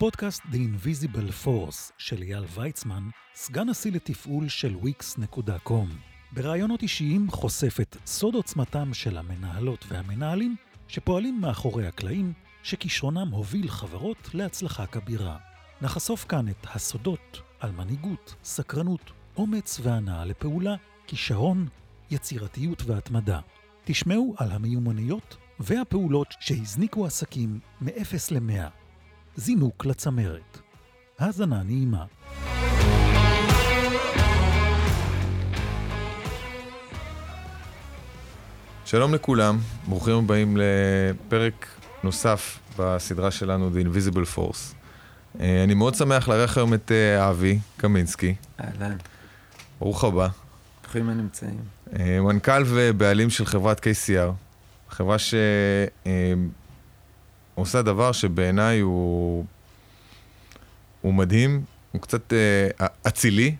בפודקאסט The Invisible Force של אייל ויצמן, סגן נשיא לתפעול של wix.com. בראיונות אישיים חושף את סוד עוצמתם של המנהלות והמנהלים שפועלים מאחורי הקלעים, שכישרונם הוביל חברות להצלחה כבירה. נחשוף כאן את הסודות על מנהיגות, סקרנות, אומץ והנאה לפעולה, כישרון, יצירתיות והתמדה. תשמעו על המיומנויות והפעולות שהזניקו עסקים מ-0 ל-100. זינוק לצמרת. האזנה נעימה. שלום לכולם, ברוכים הבאים לפרק נוסף בסדרה שלנו, The Invisible Force. אה, אני מאוד שמח לארח היום את אה, אבי קמינסקי. אהלן, ברוך הבא. ברוכים הנמצאים. אה, מנכ"ל ובעלים של חברת KCR, חברה שעושה דבר שבעיניי הוא, הוא מדהים, הוא קצת אצילי,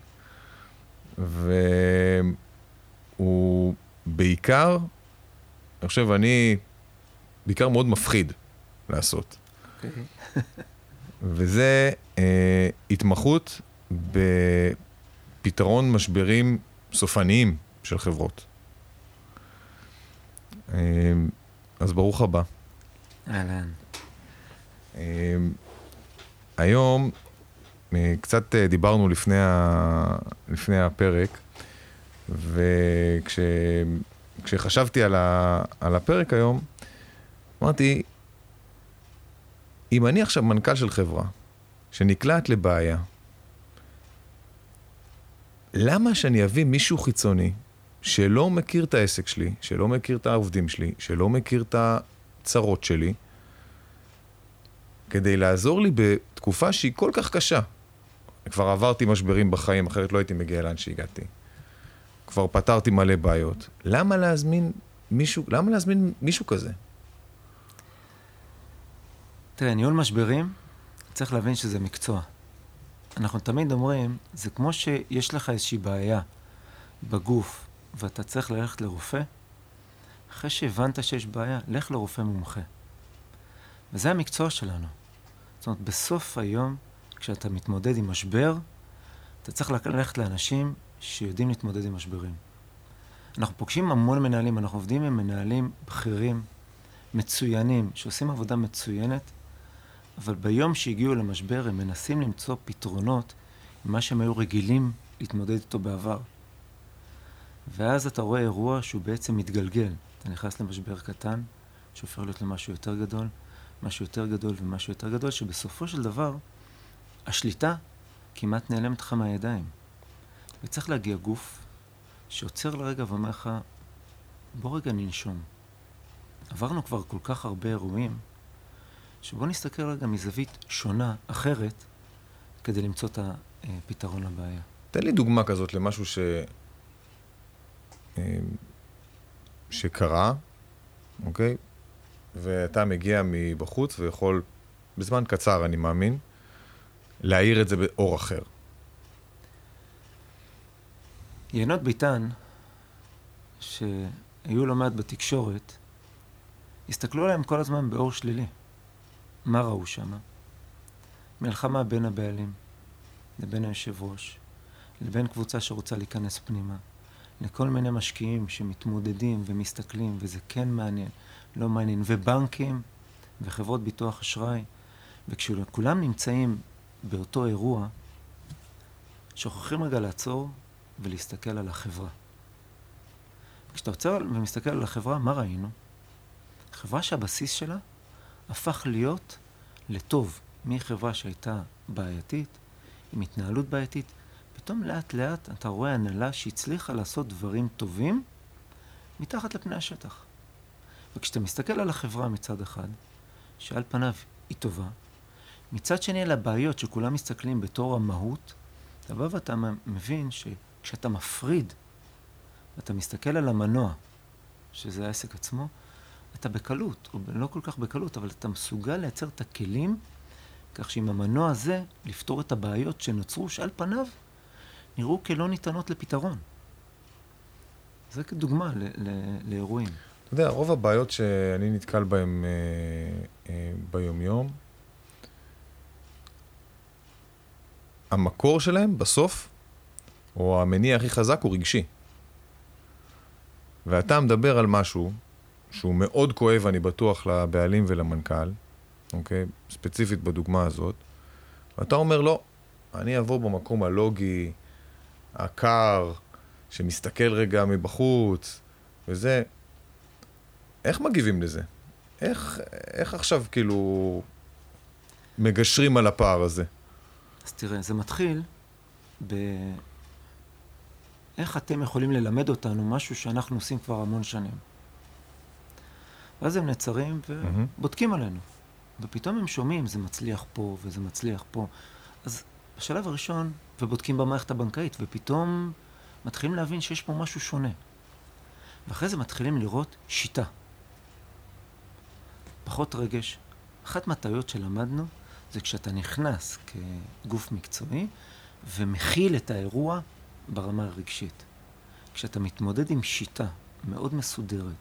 והוא בעיקר, אני חושב, אני בעיקר מאוד מפחיד לעשות. אוקיי. וזה אה, התמחות בפתרון משברים סופניים של חברות. אה, אז ברוך הבא. אהלן. אה, היום אה, קצת אה, דיברנו לפני, ה, לפני הפרק, וכשחשבתי על, ה, על הפרק היום, אמרתי, אם אני עכשיו מנכ"ל של חברה שנקלעת לבעיה, למה שאני אביא מישהו חיצוני שלא מכיר את העסק שלי, שלא מכיר את העובדים שלי, שלא מכיר את הצרות שלי, כדי לעזור לי בתקופה שהיא כל כך קשה. כבר עברתי משברים בחיים, אחרת לא הייתי מגיע לאן שהגעתי. כבר פתרתי מלא בעיות. למה להזמין מישהו, למה להזמין מישהו כזה? תראה, ניהול משברים, צריך להבין שזה מקצוע. אנחנו תמיד אומרים, זה כמו שיש לך איזושהי בעיה בגוף ואתה צריך ללכת לרופא, אחרי שהבנת שיש בעיה, לך לרופא מומחה. וזה המקצוע שלנו. זאת אומרת, בסוף היום, כשאתה מתמודד עם משבר, אתה צריך ללכת לאנשים שיודעים להתמודד עם משברים. אנחנו פוגשים המון מנהלים, אנחנו עובדים עם מנהלים בכירים, מצוינים, שעושים עבודה מצוינת, אבל ביום שהגיעו למשבר הם מנסים למצוא פתרונות ממה שהם היו רגילים להתמודד איתו בעבר. ואז אתה רואה אירוע שהוא בעצם מתגלגל. אתה נכנס למשבר קטן, שהופך להיות למשהו יותר גדול, משהו יותר גדול ומשהו יותר גדול, שבסופו של דבר השליטה כמעט נעלמת לך מהידיים. וצריך להגיע גוף שעוצר לרגע ואומר לך, בוא רגע ננשום. עברנו כבר כל כך הרבה אירועים, שבוא נסתכל רגע מזווית שונה, אחרת, כדי למצוא את הפתרון לבעיה. תן לי דוגמה כזאת למשהו ש... אה, שקרה, אוקיי? ואתה מגיע מבחוץ ויכול, בזמן קצר, אני מאמין, להאיר את זה באור אחר. יינות ביטן, שהיו לא מעט בתקשורת, הסתכלו עליהם כל הזמן באור שלילי. מה ראו שם? מלחמה בין הבעלים לבין היושב ראש, לבין קבוצה שרוצה להיכנס פנימה, לכל מיני משקיעים שמתמודדים ומסתכלים, וזה כן מעניין, לא מעניין, ובנקים וחברות ביטוח אשראי, וכשכולם נמצאים באותו אירוע, שוכחים רגע לעצור ולהסתכל על החברה. כשאתה עוצר ומסתכל על החברה, מה ראינו? חברה שהבסיס שלה הפך להיות לטוב מחברה שהייתה בעייתית, עם התנהלות בעייתית, פתאום לאט לאט אתה רואה הנהלה שהצליחה לעשות דברים טובים מתחת לפני השטח. וכשאתה מסתכל על החברה מצד אחד, שעל פניו היא טובה, מצד שני על הבעיות שכולם מסתכלים בתור המהות, אתה בא ואתה מבין שכשאתה מפריד, ואתה מסתכל על המנוע, שזה העסק עצמו, אתה בקלות, או לא כל כך בקלות, אבל אתה מסוגל לייצר את הכלים, כך שעם המנוע הזה, לפתור את הבעיות שנוצרו, שעל פניו נראו כלא ניתנות לפתרון. זה כדוגמה לאירועים. אתה יודע, רוב הבעיות שאני נתקל בהן אה, אה, ביומיום, המקור שלהם בסוף, או המניע הכי חזק הוא רגשי. ואתה מדבר על משהו שהוא מאוד כואב, אני בטוח, לבעלים ולמנכ"ל, אוקיי? ספציפית בדוגמה הזאת, ואתה אומר, לא, אני אבוא במקום הלוגי, הקר, שמסתכל רגע מבחוץ, וזה... איך מגיבים לזה? איך, איך עכשיו כאילו מגשרים על הפער הזה? אז תראה, זה מתחיל ב... איך אתם יכולים ללמד אותנו משהו שאנחנו עושים כבר המון שנים. ואז הם נעצרים ובודקים עלינו. ופתאום הם שומעים, זה מצליח פה וזה מצליח פה. אז בשלב הראשון, ובודקים במערכת הבנקאית, ופתאום מתחילים להבין שיש פה משהו שונה. ואחרי זה מתחילים לראות שיטה. פחות רגש. אחת מהטעויות שלמדנו זה כשאתה נכנס כגוף מקצועי ומכיל את האירוע ברמה הרגשית. כשאתה מתמודד עם שיטה מאוד מסודרת,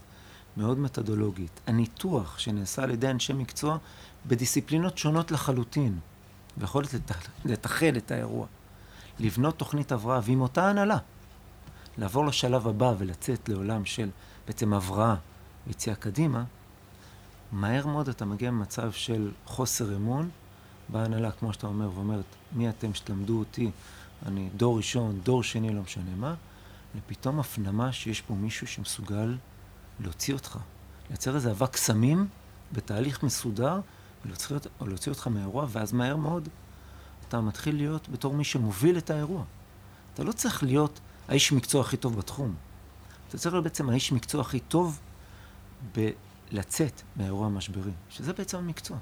מאוד מתודולוגית, הניתוח שנעשה על ידי אנשי מקצוע בדיסציפלינות שונות לחלוטין, ויכולת לתחל את האירוע, לבנות תוכנית הבראה, ועם אותה הנהלה, לעבור לשלב הבא ולצאת לעולם של בעצם הבראה ויציאה קדימה, מהר מאוד אתה מגיע למצב של חוסר אמון בהנהלה, כמו שאתה אומר, ואומרת, מי אתם שתלמדו אותי, אני דור ראשון, דור שני, לא משנה מה, ופתאום הפנמה שיש פה מישהו שמסוגל להוציא אותך, לייצר איזה אבק סמים בתהליך מסודר, ולהוציא, ולהוציא אותך מהאירוע, ואז מהר מאוד אתה מתחיל להיות בתור מי שמוביל את האירוע. אתה לא צריך להיות האיש מקצוע הכי טוב בתחום. אתה צריך להיות בעצם האיש מקצוע הכי טוב בלצאת מהאירוע המשברי, שזה בעצם המקצוע.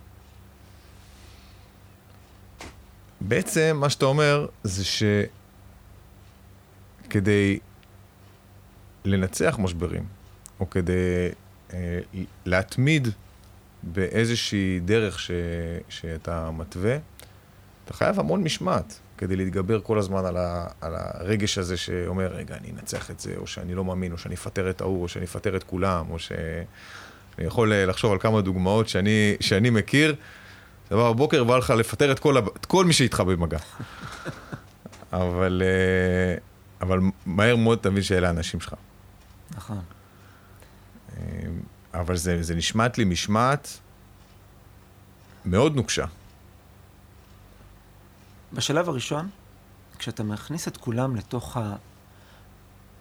בעצם מה שאתה אומר זה שכדי לנצח משברים, או כדי אה, להתמיד באיזושהי דרך ש, שאתה מתווה, אתה חייב המון משמעת כדי להתגבר כל הזמן על, ה, על הרגש הזה שאומר, רגע, אני אנצח את זה, או שאני לא מאמין, או שאני אפטר את ההוא, או שאני אפטר את כולם, או שאני יכול לחשוב על כמה דוגמאות שאני, שאני מכיר. אתה בא בבוקר ובא לך לפטר את כל, את כל מי שאיתך במגע. אבל, אה, אבל מהר מאוד תבין שאלה האנשים שלך. נכון. אה, אבל זה, זה נשמט לי משמעת מאוד נוקשה. בשלב הראשון, כשאתה מכניס את כולם לתוך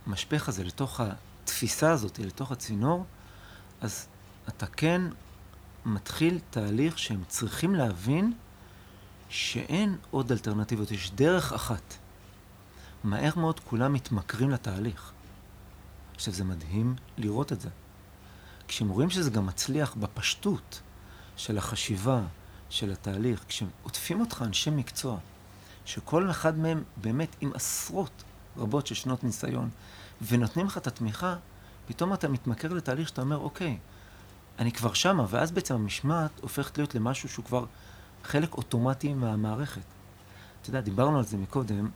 המשפך הזה, לתוך התפיסה הזאת, לתוך הצינור, אז אתה כן מתחיל תהליך שהם צריכים להבין שאין עוד אלטרנטיבות, יש דרך אחת. מהר מאוד כולם מתמכרים לתהליך. עכשיו, זה מדהים לראות את זה. כשהם רואים שזה גם מצליח בפשטות של החשיבה, של התהליך, כשעוטפים אותך אנשי מקצוע, שכל אחד מהם באמת עם עשרות רבות של שנות ניסיון, ונותנים לך את התמיכה, פתאום אתה מתמכר לתהליך שאתה אומר, אוקיי, אני כבר שמה, ואז בעצם המשמעת הופכת להיות למשהו שהוא כבר חלק אוטומטי מהמערכת. אתה יודע, דיברנו על זה מקודם,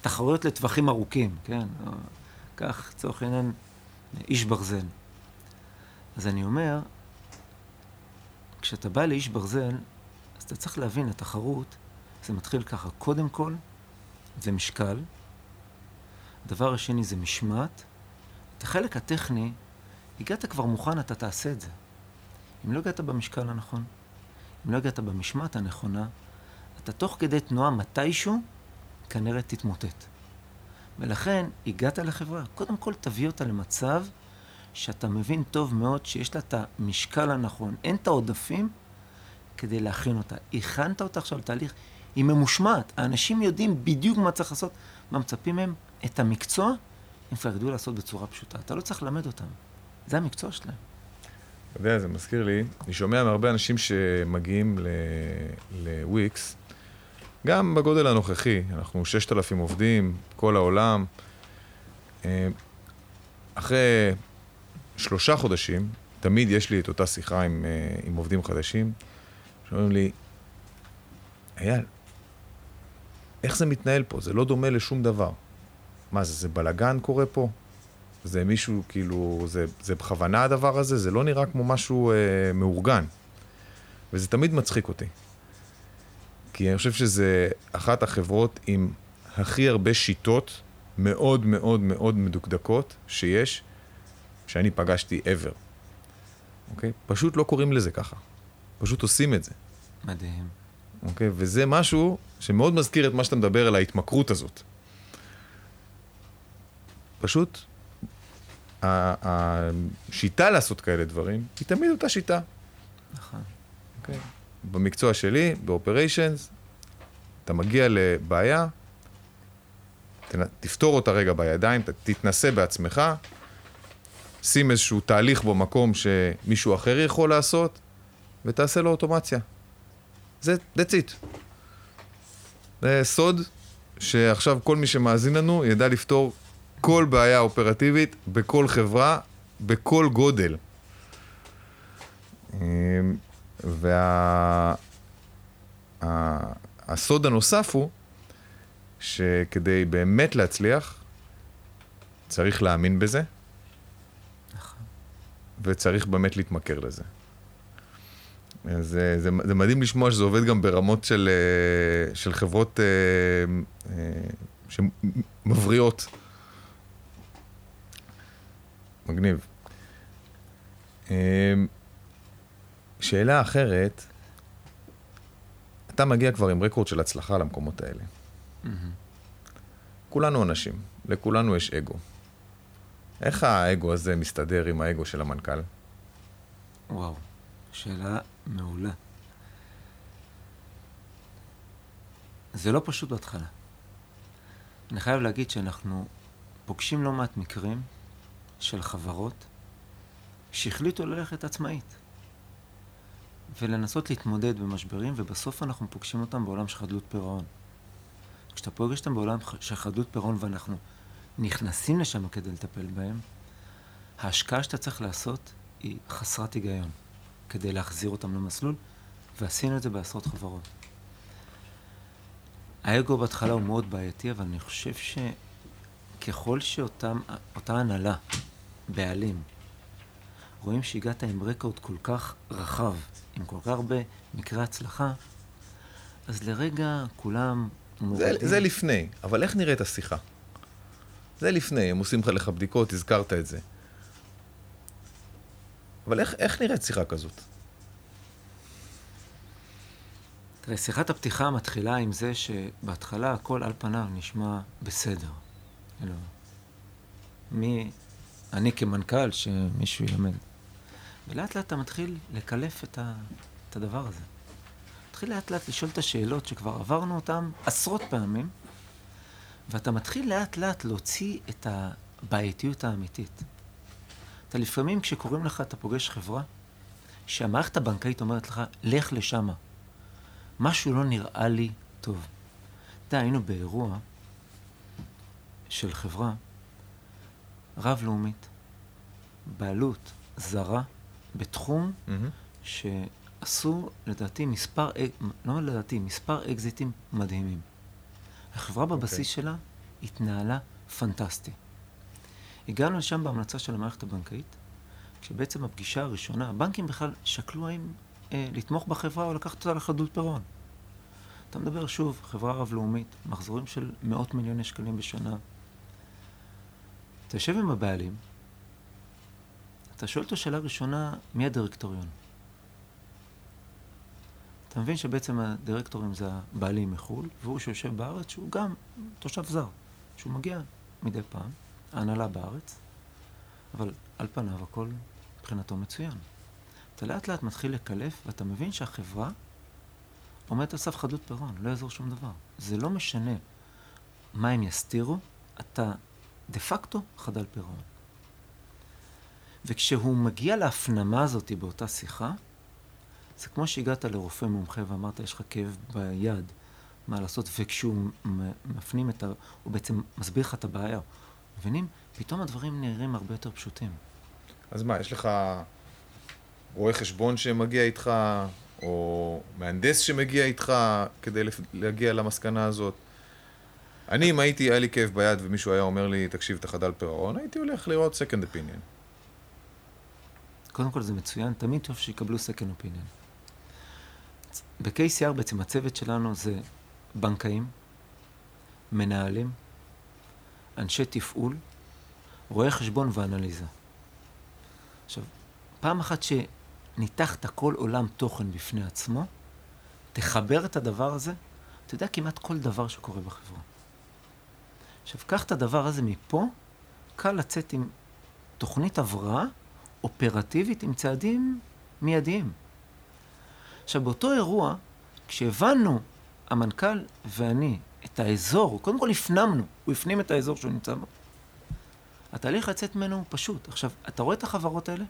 בתחרויות לטווחים ארוכים, כן? כך, לצורך העניין, איש ברזל. אז אני אומר, כשאתה בא לאיש ברזל, אז אתה צריך להבין, התחרות, זה מתחיל ככה. קודם כל, זה משקל. הדבר השני זה משמעת. את החלק הטכני, הגעת כבר מוכן, אתה תעשה את זה. אם לא הגעת במשקל הנכון, אם לא הגעת במשמעת הנכונה, אתה תוך כדי תנועה מתישהו כנראה תתמוטט. ולכן הגעת לחברה, קודם כל תביא אותה למצב שאתה מבין טוב מאוד שיש לה את המשקל הנכון, אין את העודפים כדי להכין אותה. הכנת אותה עכשיו לתהליך, היא ממושמעת, האנשים יודעים בדיוק מה צריך לעשות, מה מצפים מהם, את המקצוע הם כבר ידעו לעשות בצורה פשוטה. אתה לא צריך ללמד אותם, זה המקצוע שלהם. אתה יודע, זה מזכיר לי, אני שומע מהרבה אנשים שמגיעים לוויקס, גם בגודל הנוכחי, אנחנו 6,000 עובדים, כל העולם. אה, אחרי שלושה חודשים, תמיד יש לי את אותה שיחה עם, אה, עם עובדים חדשים, שאומרים לי, אייל, איך זה מתנהל פה? זה לא דומה לשום דבר. מה זה, זה בלגן קורה פה? זה מישהו, כאילו, זה, זה בכוונה הדבר הזה? זה לא נראה כמו משהו אה, מאורגן. וזה תמיד מצחיק אותי. כי אני חושב שזה אחת החברות עם הכי הרבה שיטות מאוד מאוד מאוד מדוקדקות שיש, שאני פגשתי ever. אוקיי? פשוט לא קוראים לזה ככה. פשוט עושים את זה. מדהים. אוקיי? וזה משהו שמאוד מזכיר את מה שאתה מדבר על ההתמכרות הזאת. פשוט, השיטה לעשות כאלה דברים היא תמיד אותה שיטה. נכון. אוקיי? במקצוע שלי, באופריישנס, אתה מגיע לבעיה, תפתור אותה רגע בידיים, תתנסה בעצמך, שים איזשהו תהליך במקום שמישהו אחר יכול לעשות, ותעשה לו אוטומציה. זה, that's it. זה סוד שעכשיו כל מי שמאזין לנו ידע לפתור כל בעיה אופרטיבית בכל חברה, בכל גודל. אמ, והסוד וה... הנוסף הוא שכדי באמת להצליח, צריך להאמין בזה, נכון. וצריך באמת להתמכר לזה. זה, זה, זה מדהים לשמוע שזה עובד גם ברמות של, אה, של חברות אה, אה, שמבריאות. מגניב. שאלה אחרת, אתה מגיע כבר עם רקורד של הצלחה למקומות האלה. Mm-hmm. כולנו אנשים, לכולנו יש אגו. איך האגו הזה מסתדר עם האגו של המנכ"ל? וואו, שאלה מעולה. זה לא פשוט בהתחלה. אני חייב להגיד שאנחנו פוגשים לא מעט מקרים של חברות שהחליטו ללכת עצמאית ולנסות להתמודד במשברים, ובסוף אנחנו פוגשים אותם בעולם של חדלות פירעון. כשאתה פוגש אותם בעולם של חדלות פירעון ואנחנו נכנסים לשם כדי לטפל בהם, ההשקעה שאתה צריך לעשות היא חסרת היגיון. כדי להחזיר אותם למסלול, ועשינו את זה בעשרות חברות. האגו בהתחלה הוא מאוד בעייתי, אבל אני חושב שככל שאותה הנהלה, בעלים, רואים שהגעת עם רקורד כל כך רחב, עם כל כך הרבה מקרי הצלחה, אז לרגע כולם זה, זה לפני, אבל איך נראית השיחה? זה לפני, הם עושים לך בדיקות, הזכרת את זה. אבל איך, איך נראית שיחה כזאת? תראה, שיחת הפתיחה מתחילה עם זה שבהתחלה הכל על פניו נשמע בסדר. כאילו, מי, אני כמנכ"ל, שמישהו ילמד. ולאט לאט אתה מתחיל לקלף את, ה, את הדבר הזה. מתחיל לאט לאט לשאול את השאלות שכבר עברנו אותן עשרות פעמים, ואתה מתחיל לאט לאט להוציא את הבעייתיות האמיתית. אתה לפעמים כשקוראים לך, אתה פוגש חברה, שהמערכת הבנקאית אומרת לך, לך לשמה. משהו לא נראה לי טוב. אתה יודע, היינו באירוע של חברה רב-לאומית, בעלות זרה, בתחום mm-hmm. שעשו, לדעתי, מספר, לא לדעתי, מספר אקזיטים מדהימים. החברה בבסיס okay. אוקיי. שלה התנהלה פנטסטי. הגענו לשם בהמלצה של המערכת הבנקאית, כשבעצם הפגישה הראשונה, הבנקים בכלל שקלו האם אה, לתמוך בחברה או לקחת אותה לחדלות פירעון. אתה מדבר שוב, חברה רב-לאומית, מחזורים של מאות מיליוני שקלים בשנה. אתה יושב עם הבעלים, אתה שואל אותו שאלה ראשונה, מי הדירקטוריון? אתה מבין שבעצם הדירקטורים זה הבעלים מחו"ל, והוא שיושב בארץ, שהוא גם תושב זר, שהוא מגיע מדי פעם, ההנהלה בארץ, אבל על פניו הכל מבחינתו מצוין. אתה לאט לאט מתחיל לקלף, ואתה מבין שהחברה עומדת על סף חדות פירעון, לא יעזור שום דבר. זה לא משנה מה הם יסתירו, אתה דה פקטו חדל פירעון. וכשהוא מגיע להפנמה הזאת באותה שיחה, זה כמו שהגעת לרופא מומחה ואמרת, יש לך כאב ביד, מה לעשות, וכשהוא מפנים את ה... הוא בעצם מסביר לך את הבעיה. מבינים? פתאום הדברים נראים הרבה יותר פשוטים. אז מה, יש לך רואה חשבון שמגיע איתך, או מהנדס שמגיע איתך כדי להגיע למסקנה הזאת? אני, אם הייתי, היה לי כאב ביד ומישהו היה אומר לי, תקשיב, אתה חדל פירעון, הייתי הולך לראות second opinion. קודם כל זה מצוין, תמיד טוב שיקבלו second opinion. ב-KCR בעצם הצוות שלנו זה בנקאים, מנהלים, אנשי תפעול, רואי חשבון ואנליזה. עכשיו, פעם אחת שניתחת כל עולם תוכן בפני עצמו, תחבר את הדבר הזה, אתה יודע כמעט כל דבר שקורה בחברה. עכשיו, קח את הדבר הזה מפה, קל לצאת עם תוכנית הבראה אופרטיבית עם צעדים מיידיים. עכשיו, באותו אירוע, כשהבנו, המנכ"ל ואני, את האזור, קודם כל הפנמנו, הוא הפנים את האזור שהוא נמצא בו. התהליך לצאת ממנו הוא פשוט. עכשיו, אתה רואה את החברות האלה?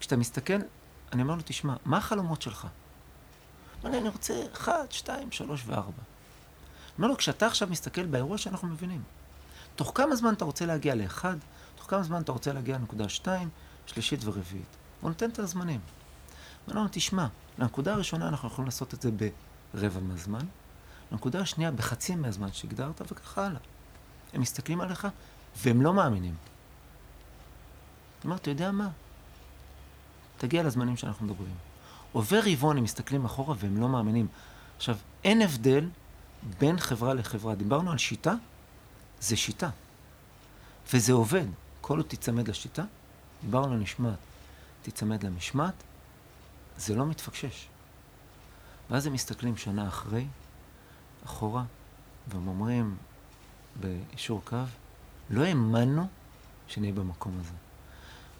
כשאתה מסתכל, אני אומר לו, תשמע, מה החלומות שלך? אני רוצה 1, 2, 3 ו-4. אומר לו, כשאתה עכשיו מסתכל באירוע שאנחנו מבינים, תוך כמה זמן אתה רוצה להגיע לאחד, תוך כמה זמן אתה רוצה להגיע לנקודה שתיים, שלישית ורביעית. הוא נותן את הזמנים. הוא אומר לו, תשמע, לנקודה הראשונה אנחנו יכולים לעשות את זה ברבע מהזמן, לנקודה השנייה בחצי מהזמן שהגדרת, וככה הלאה. הם מסתכלים עליך והם לא מאמינים. הוא אומר, אתה יודע מה? תגיע לזמנים שאנחנו מדברים. עובר רבעון, הם מסתכלים אחורה והם לא מאמינים. עכשיו, אין הבדל בין חברה לחברה. דיברנו על שיטה, זה שיטה. וזה עובד. כל עוד תיצמד לשיטה, דיברנו על משמעת, תיצמד למשמעת, זה לא מתפקשש. ואז הם מסתכלים שנה אחרי, אחורה, והם אומרים ביישור קו, לא האמנו שנהיה במקום הזה.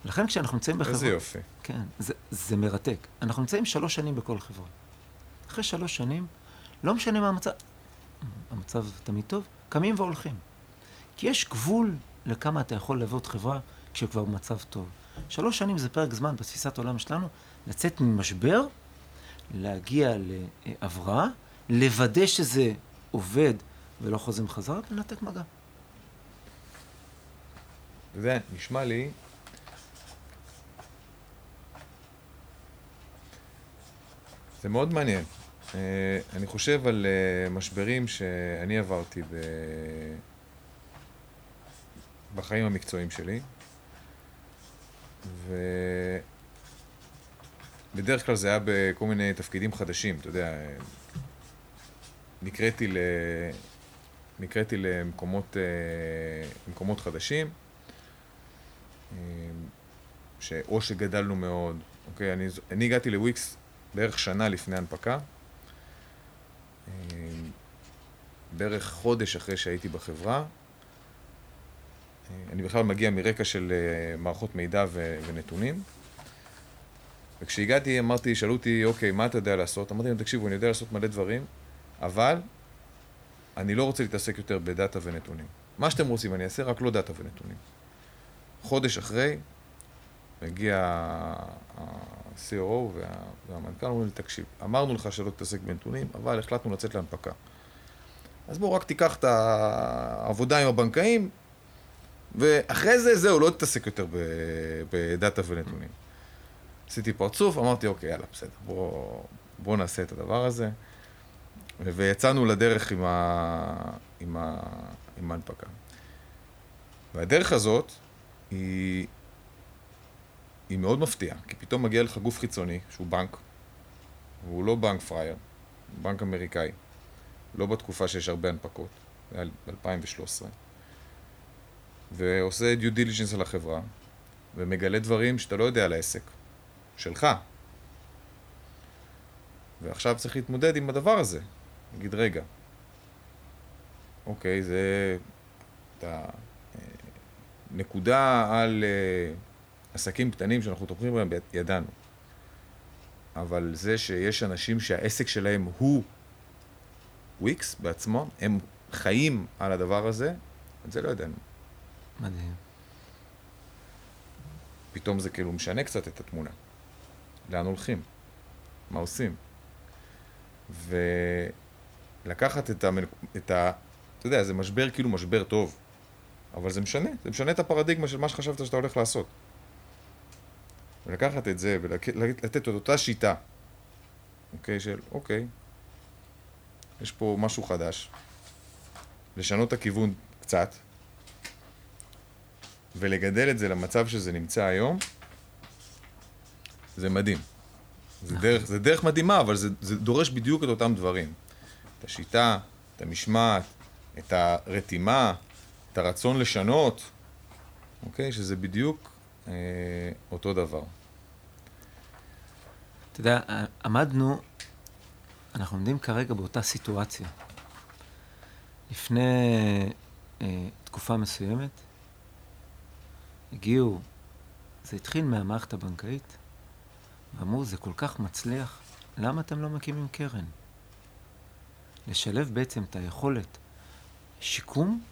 לכן כשאנחנו נמצאים בחברה... איזה יופי. כן, זה, זה מרתק. אנחנו נמצאים שלוש שנים בכל חברה. אחרי שלוש שנים, לא משנה מה המצב, המצב תמיד טוב, קמים והולכים. כי יש גבול לכמה אתה יכול לעבוד חברה כשכבר במצב טוב. שלוש שנים זה פרק זמן בתפיסת העולם שלנו, לצאת ממשבר, להגיע להבראה, לוודא שזה עובד ולא חוזרים חזרה, ולנתק מגע. זה נשמע לי... זה מאוד מעניין. Uh, אני חושב על uh, משברים שאני עברתי ב... בחיים המקצועיים שלי, ובדרך כלל זה היה בכל מיני תפקידים חדשים, אתה יודע, נקראתי, ל... נקראתי למקומות למקומות חדשים, שאו שגדלנו מאוד, אוקיי, אני, אני הגעתי לוויקס בערך שנה לפני הנפקה, בערך חודש אחרי שהייתי בחברה, אני בכלל מגיע מרקע של אה, מערכות מידע ו- ונתונים. וכשהגעתי אמרתי, שאלו אותי, אוקיי, מה אתה יודע לעשות? אמרתי להם, תקשיבו, אני יודע לעשות מלא דברים, אבל אני לא רוצה להתעסק יותר בדאטה ונתונים. מה שאתם רוצים אני אעשה, רק לא דאטה ונתונים. חודש אחרי, מגיע ה-COO וה... והמנכ"ל, אומרים לי, תקשיב, אמרנו לך שלא תתעסק בנתונים, אבל החלטנו לצאת להנפקה. אז בואו רק תיקח את העבודה עם הבנקאים, ואחרי זה, זהו, לא תתעסק יותר בדאטה ונתונים. עשיתי פרצוף, אמרתי, אוקיי, יאללה, בסדר, בואו בוא נעשה את הדבר הזה. ויצאנו לדרך עם, ה... עם, ה... עם ההנפקה. והדרך הזאת היא... היא מאוד מפתיעה, כי פתאום מגיע לך גוף חיצוני, שהוא בנק, והוא לא בנק פרייר, הוא בנק אמריקאי. לא בתקופה שיש הרבה הנפקות, זה היה ב-2013. ועושה דיו דיליג'נס על החברה, ומגלה דברים שאתה לא יודע על העסק, שלך. ועכשיו צריך להתמודד עם הדבר הזה. נגיד, רגע, אוקיי, זה... אתה... אה, נקודה על uh, עסקים קטנים שאנחנו תומכים בהם, ידענו. אבל זה שיש אנשים שהעסק שלהם הוא וויקס בעצמו, הם חיים על הדבר הזה, את זה לא ידענו. מדהים. פתאום זה כאילו משנה קצת את התמונה. לאן הולכים? מה עושים? ולקחת את ה... את ה... אתה יודע, זה משבר כאילו משבר טוב, אבל זה משנה, זה משנה את הפרדיגמה של מה שחשבת שאתה הולך לעשות. ולקחת את זה ולתת את אותה שיטה, אוקיי, של אוקיי, יש פה משהו חדש, לשנות את הכיוון קצת, ולגדל את זה למצב שזה נמצא היום, זה מדהים. זה דרך, זה דרך מדהימה, אבל זה, זה דורש בדיוק את אותם דברים. את השיטה, את המשמעת, את הרתימה, את הרצון לשנות, אוקיי? שזה בדיוק אה, אותו דבר. אתה יודע, עמדנו, אנחנו עומדים כרגע באותה סיטואציה. לפני אה, תקופה מסוימת, הגיעו, זה התחיל מהמערכת הבנקאית, ואמרו, זה כל כך מצליח, למה אתם לא מקימים קרן? לשלב בעצם את היכולת שיקום,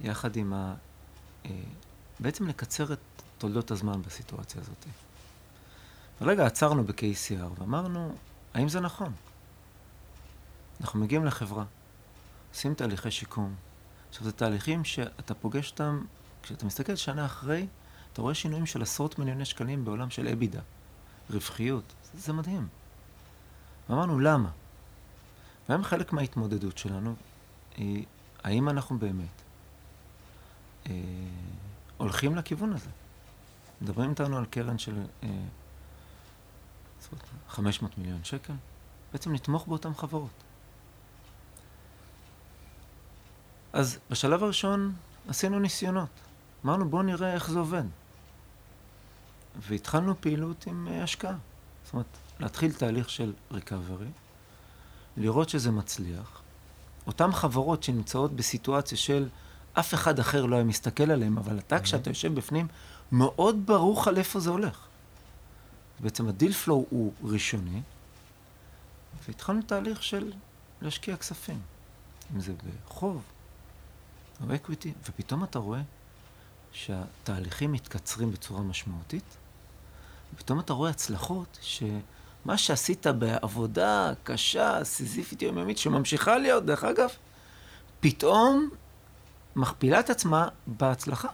יחד עם ה... אה, בעצם לקצר את תולדות הזמן בסיטואציה הזאת. ורגע עצרנו ב-KCR ואמרנו, האם זה נכון? אנחנו מגיעים לחברה, עושים תהליכי שיקום. עכשיו, זה תהליכים שאתה פוגש אותם, כשאתה מסתכל שנה אחרי, אתה רואה שינויים של עשרות מיליוני שקלים בעולם של אבידה, רווחיות, זה, זה מדהים. ואמרנו, למה? והיום חלק מההתמודדות שלנו היא, האם אנחנו באמת אה, הולכים לכיוון הזה? מדברים איתנו על קרן של אה, 500 מיליון שקל, בעצם לתמוך באותן חברות. אז בשלב הראשון עשינו ניסיונות. אמרנו, בואו נראה איך זה עובד. והתחלנו פעילות עם uh, השקעה. זאת אומרת, להתחיל תהליך של recovery, לראות שזה מצליח. אותן חברות שנמצאות בסיטואציה של אף אחד אחר לא היה מסתכל עליהן, אבל אתה, כשאתה יושב בפנים, מאוד ברור לך לאיפה זה הולך. בעצם ה deal flow הוא ראשוני, והתחלנו תהליך של להשקיע כספים. אם זה בחוב או equity, ופתאום אתה רואה שהתהליכים מתקצרים בצורה משמעותית, ופתאום אתה רואה הצלחות שמה שעשית בעבודה קשה, סיזיפית יומיומית, שממשיכה להיות, דרך אגב, פתאום מכפילה את עצמה בהצלחה.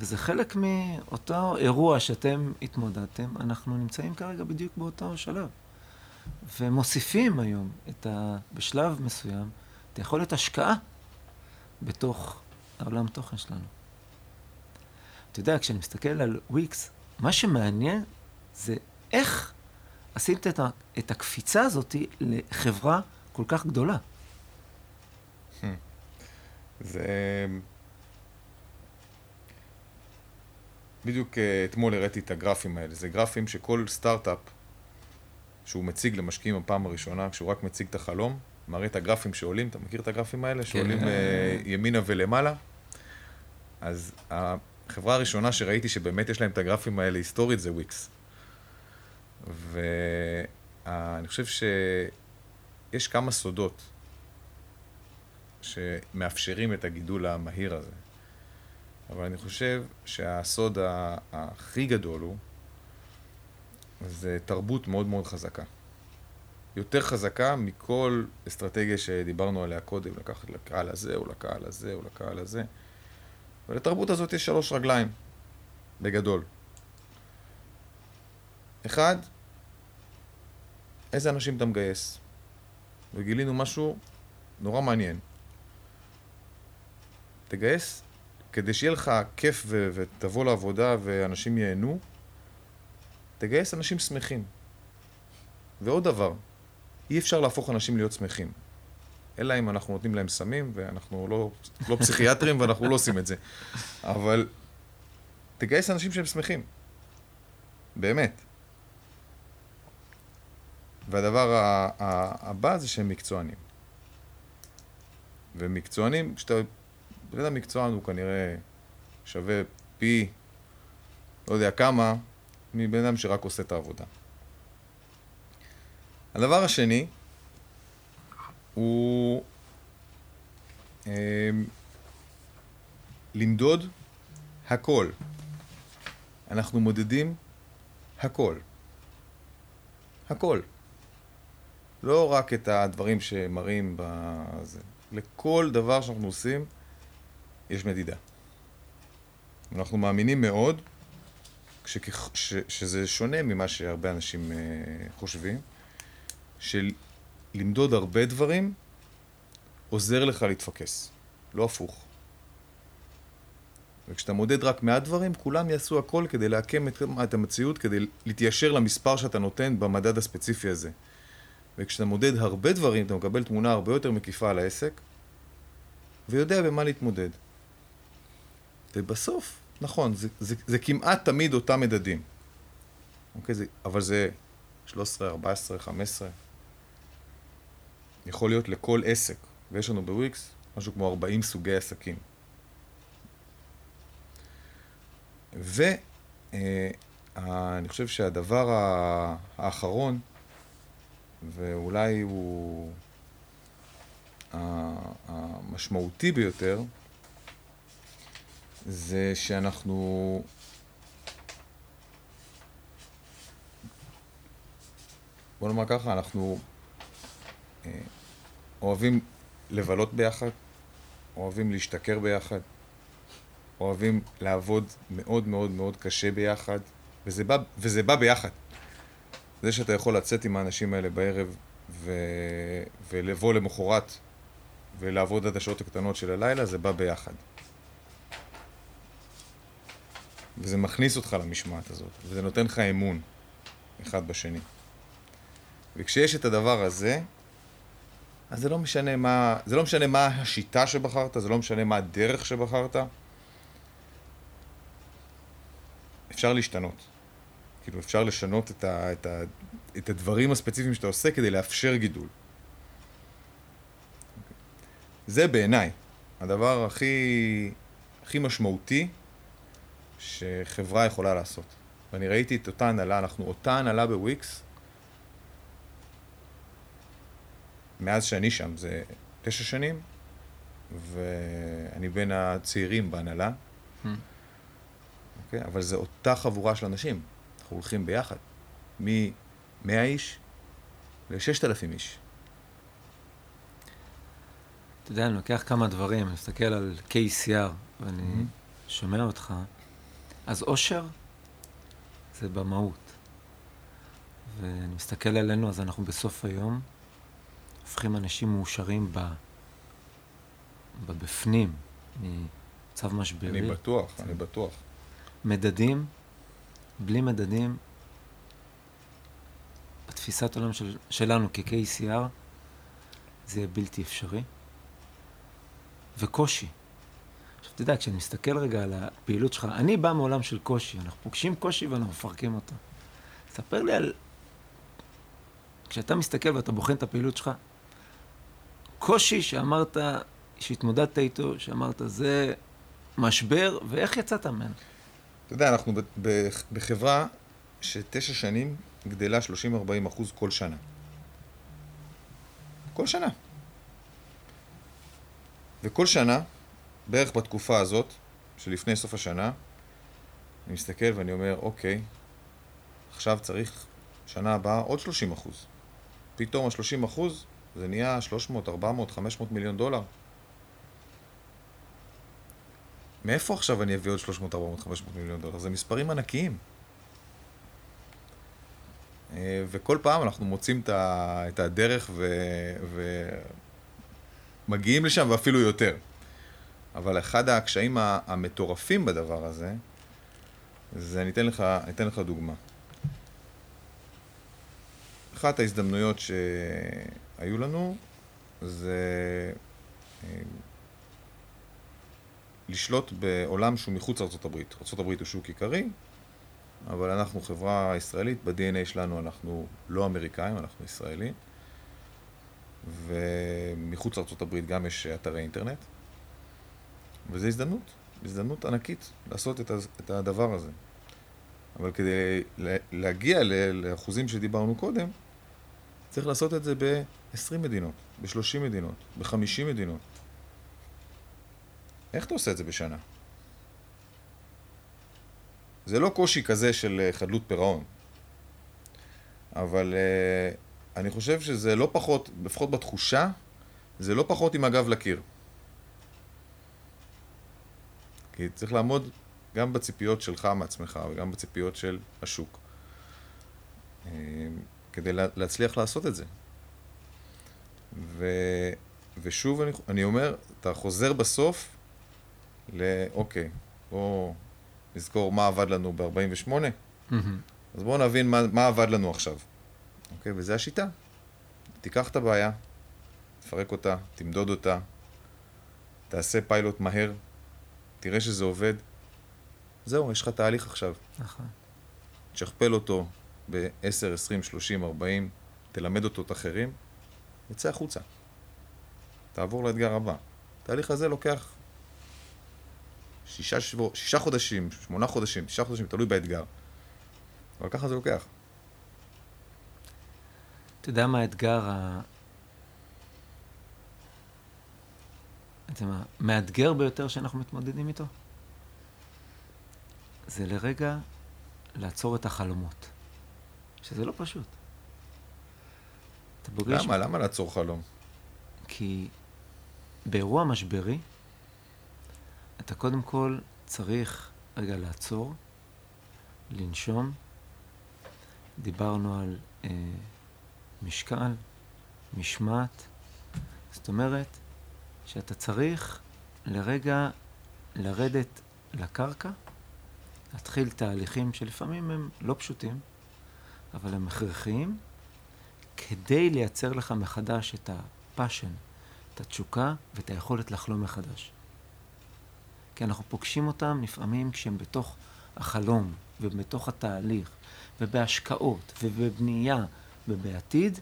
וזה חלק מאותו אירוע שאתם התמודדתם, אנחנו נמצאים כרגע בדיוק באותו שלב. ומוסיפים היום את ה... בשלב מסוים את יכולת השקעה בתוך העולם תוכן שלנו. אתה יודע, כשאני מסתכל על וויקס, מה שמעניין זה איך עשית את, ה... את הקפיצה הזאת לחברה כל כך גדולה. זה... בדיוק אה, אתמול הראיתי את הגרפים האלה. זה גרפים שכל סטארט-אפ שהוא מציג למשקיעים בפעם הראשונה, כשהוא רק מציג את החלום, מראה את הגרפים שעולים, אתה מכיר את הגרפים האלה? כן. שעולים אה, ימינה ולמעלה? אז החברה הראשונה שראיתי שבאמת יש להם את הגרפים האלה היסטורית זה וויקס. ואני חושב שיש כמה סודות שמאפשרים את הגידול המהיר הזה. אבל אני חושב שהסוד הכי גדול הוא, זה תרבות מאוד מאוד חזקה. יותר חזקה מכל אסטרטגיה שדיברנו עליה קודם, לקחת לקהל הזה, או לקהל הזה, או לקהל הזה. ולתרבות הזאת יש שלוש רגליים, בגדול. אחד, איזה אנשים אתה מגייס. וגילינו משהו נורא מעניין. תגייס כדי שיהיה לך כיף ו- ותבוא לעבודה ואנשים ייהנו, תגייס אנשים שמחים. ועוד דבר, אי אפשר להפוך אנשים להיות שמחים. אלא אם אנחנו נותנים להם סמים, ואנחנו לא, לא פסיכיאטרים ואנחנו לא עושים את זה. אבל תגייס אנשים שהם שמחים. באמת. והדבר הבא זה שהם מקצוענים. ומקצוענים, כשאתה אדם מקצוען הוא כנראה שווה פי לא יודע כמה מבן אדם שרק עושה את העבודה. הדבר השני הוא אה, למדוד הכל. אנחנו מודדים הכל. הכל. לא רק את הדברים שמראים בזה. לכל דבר שאנחנו עושים, יש מדידה. אנחנו מאמינים מאוד, שכח, ש, שזה שונה ממה שהרבה אנשים uh, חושבים, שלמדוד הרבה דברים עוזר לך להתפקס, לא הפוך. וכשאתה מודד רק מעט דברים, כולם יעשו הכל כדי לעקם את, את המציאות, כדי להתיישר למספר שאתה נותן במדד הספציפי הזה. וכשאתה מודד הרבה דברים, אתה מקבל תמונה הרבה יותר מקיפה על העסק, ויודע במה להתמודד. ובסוף, נכון, זה, זה, זה כמעט תמיד אותם מדדים. אוקיי, זה, אבל זה 13, 14, 15. יכול להיות לכל עסק, ויש לנו בוויקס משהו כמו 40 סוגי עסקים. ואני אה, חושב שהדבר האחרון, ואולי הוא המשמעותי ביותר, זה שאנחנו בוא נאמר ככה, אנחנו אה, אוהבים לבלות ביחד, אוהבים להשתכר ביחד, אוהבים לעבוד מאוד מאוד מאוד קשה ביחד, וזה בא, וזה בא ביחד. זה שאתה יכול לצאת עם האנשים האלה בערב ו... ולבוא למחרת ולעבוד עד השעות הקטנות של הלילה, זה בא ביחד. וזה מכניס אותך למשמעת הזאת, וזה נותן לך אמון אחד בשני. וכשיש את הדבר הזה, אז זה לא משנה מה, זה לא משנה מה השיטה שבחרת, זה לא משנה מה הדרך שבחרת. אפשר להשתנות. כאילו, אפשר לשנות את, ה, את, ה, את הדברים הספציפיים שאתה עושה כדי לאפשר גידול. זה בעיניי הדבר הכי, הכי משמעותי שחברה יכולה לעשות. ואני ראיתי את אותה הנהלה, אנחנו אותה הנהלה בוויקס, מאז שאני שם, זה תשע שנים, ואני בין הצעירים בהנהלה, hmm. אוקיי? אבל זו אותה חבורה של אנשים, אנחנו הולכים ביחד, מ-100 איש ל-6,000 איש. אתה יודע, אני לוקח כמה דברים, אני מסתכל על KCR, ואני mm-hmm. שומע אותך, אז אושר זה במהות. ואני מסתכל עלינו, אז אנחנו בסוף היום, הופכים אנשים מאושרים ב... בבפנים, מצב משברי. אני בטוח, אני בטוח. מדדים, בלי מדדים, בתפיסת עולם של, שלנו כ-KCR, זה יהיה בלתי אפשרי. וקושי. עכשיו, אתה יודע, כשאני מסתכל רגע על הפעילות שלך, אני בא מעולם של קושי, אנחנו פוגשים קושי ואנחנו מפרקים אותו. ספר לי על... כשאתה מסתכל ואתה בוחן את הפעילות שלך, קושי שאמרת, שהתמודדת איתו, שאמרת זה משבר, ואיך יצאת ממנו? אתה יודע, אנחנו בחברה שתשע שנים גדלה 30-40 אחוז כל שנה. כל שנה. וכל שנה, בערך בתקופה הזאת, שלפני סוף השנה, אני מסתכל ואני אומר, אוקיי, עכשיו צריך שנה הבאה עוד 30 אחוז. פתאום ה-30 אחוז זה נהיה 300, 400, 500 מיליון דולר. מאיפה עכשיו אני אביא עוד 300, 400, 500 מיליון דולר? זה מספרים ענקיים. אה, וכל פעם אנחנו מוצאים את הדרך. ומגיעים לשם ואפילו יותר. אבל אחד הקשיים המטורפים בדבר הזה, זה אני אתן לך, אני אתן לך דוגמה. אחת ההזדמנויות שהיו לנו זה אה, לשלוט בעולם שהוא מחוץ לארה"ב. ארה"ב הוא שוק עיקרי, אבל אנחנו חברה ישראלית, ב-DNA שלנו אנחנו לא אמריקאים, אנחנו ישראלים, ומחוץ לארה"ב גם יש אתרי אינטרנט, וזו הזדמנות, הזדמנות ענקית לעשות את הדבר הזה. אבל כדי להגיע לאחוזים שדיברנו קודם, צריך לעשות את זה ב-20 מדינות, ב-30 מדינות, ב-50 מדינות. איך אתה עושה את זה בשנה? זה לא קושי כזה של אה, חדלות פירעון, אבל uh, אני חושב שזה לא פחות, לפחות בתחושה, זה לא פחות עם הגב לקיר. כי צריך לעמוד גם בציפיות שלך מעצמך וגם בציפיות של השוק. אה, כדי להצליח לעשות את זה. ו, ושוב אני, אני אומר, אתה חוזר בסוף לאוקיי, בואו נזכור מה עבד לנו ב-48, מהמם. אז בואו נבין מה, מה עבד לנו עכשיו. אוקיי? וזו השיטה. תיקח את הבעיה, תפרק אותה, תמדוד אותה, תעשה פיילוט מהר, תראה שזה עובד. זהו, יש לך תהליך עכשיו. נכון. תשכפל אותו ב-10, 20, 30, 40, תלמד אותו את אחרים, יצא החוצה. תעבור לאתגר הבא. התהליך הזה לוקח שישה, שבוע, שישה חודשים, שמונה חודשים, תשעה חודשים, תלוי באתגר. אבל ככה זה לוקח. אתה יודע מה האתגר ה... אתה יודע מה, מאתגר ביותר שאנחנו מתמודדים איתו? זה לרגע לעצור את החלומות, שזה לא פשוט. אתה פוגש... למה? למה לעצור חלום? כי באירוע משברי, אתה קודם כל צריך רגע לעצור, לנשום. דיברנו על אה, משקל, משמעת. זאת אומרת שאתה צריך לרגע לרדת לקרקע, להתחיל תהליכים שלפעמים הם לא פשוטים, אבל הם הכרחיים, כדי לייצר לך מחדש את הפאשן, את התשוקה ואת היכולת לחלום מחדש. כי אנחנו פוגשים אותם לפעמים כשהם בתוך החלום ובתוך התהליך ובהשקעות ובבנייה ובעתיד,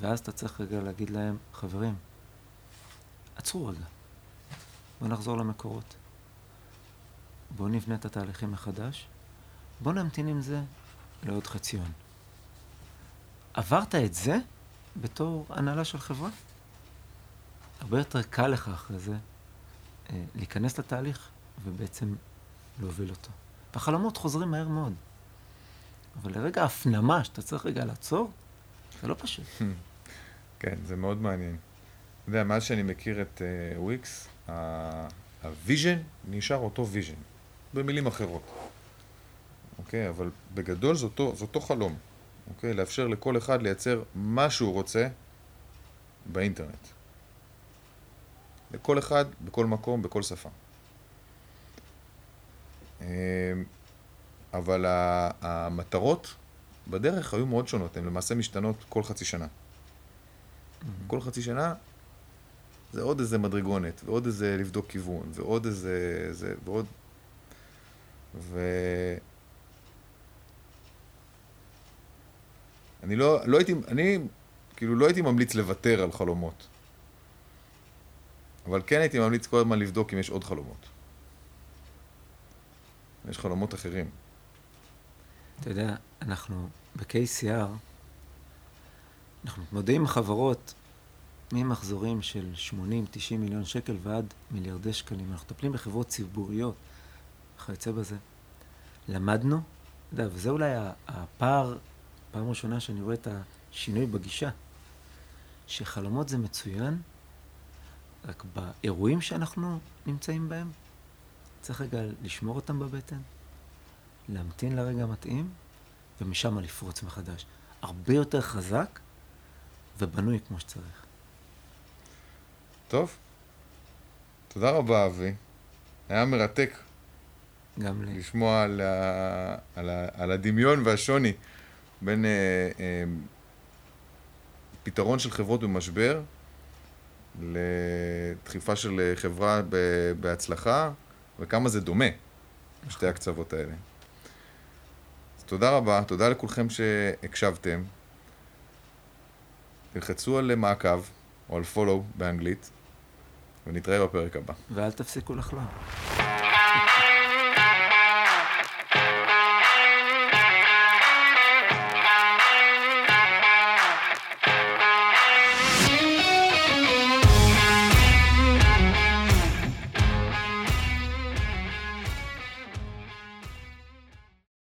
ואז אתה צריך רגע להגיד להם, חברים, עצרו רגע, בואו נחזור למקורות. בואו נבנה את התהליכים מחדש, בואו נמתין עם זה לעוד חציון. עברת את זה בתור הנהלה של חברה? הרבה יותר קל לך אחרי זה אה, להיכנס לתהליך ובעצם להוביל אותו. והחלומות חוזרים מהר מאוד. אבל לרגע ההפנמה שאתה צריך רגע לעצור, זה לא פשוט. כן, זה מאוד מעניין. אתה יודע, מאז שאני מכיר את אה, Wix, ה vision נשאר אותו vision, במילים אחרות. אוקיי? אבל בגדול זה אותו, זה אותו חלום. אוקיי? לאפשר לכל אחד לייצר מה שהוא רוצה באינטרנט. לכל אחד, בכל מקום, בכל שפה. אמ, אבל המטרות בדרך היו מאוד שונות, הן למעשה משתנות כל חצי שנה. כל חצי שנה זה עוד איזה מדרגונת, ועוד איזה לבדוק כיוון, ועוד איזה... זה, ועוד... ו... אני לא, לא הייתי, אני כאילו לא הייתי ממליץ לוותר על חלומות. אבל כן הייתי ממליץ כל הזמן לבדוק אם יש עוד חלומות. יש חלומות אחרים. אתה יודע, אנחנו ב-KCR, אנחנו מתמודדים עם חברות ממחזורים של 80-90 מיליון שקל ועד מיליארדי שקלים. אנחנו מטפלים בחברות ציבוריות, וכיוצא בזה. למדנו, וזה אולי הפער, פעם ראשונה שאני רואה את השינוי בגישה, שחלומות זה מצוין, רק באירועים שאנחנו נמצאים בהם, צריך רגע לשמור אותם בבטן, להמתין לרגע המתאים, ומשם לפרוץ מחדש. הרבה יותר חזק ובנוי כמו שצריך. טוב. תודה רבה, אבי. היה מרתק גם לי. לשמוע על, ה... על, ה... על הדמיון והשוני בין אה, אה, פתרון של חברות במשבר לדחיפה של חברה ב... בהצלחה, וכמה זה דומה, שתי הקצוות האלה. אז תודה רבה, תודה לכולכם שהקשבתם. תלחצו על מעקב, או על follow באנגלית, ונתראה בפרק הבא. ואל תפסיקו לחלום.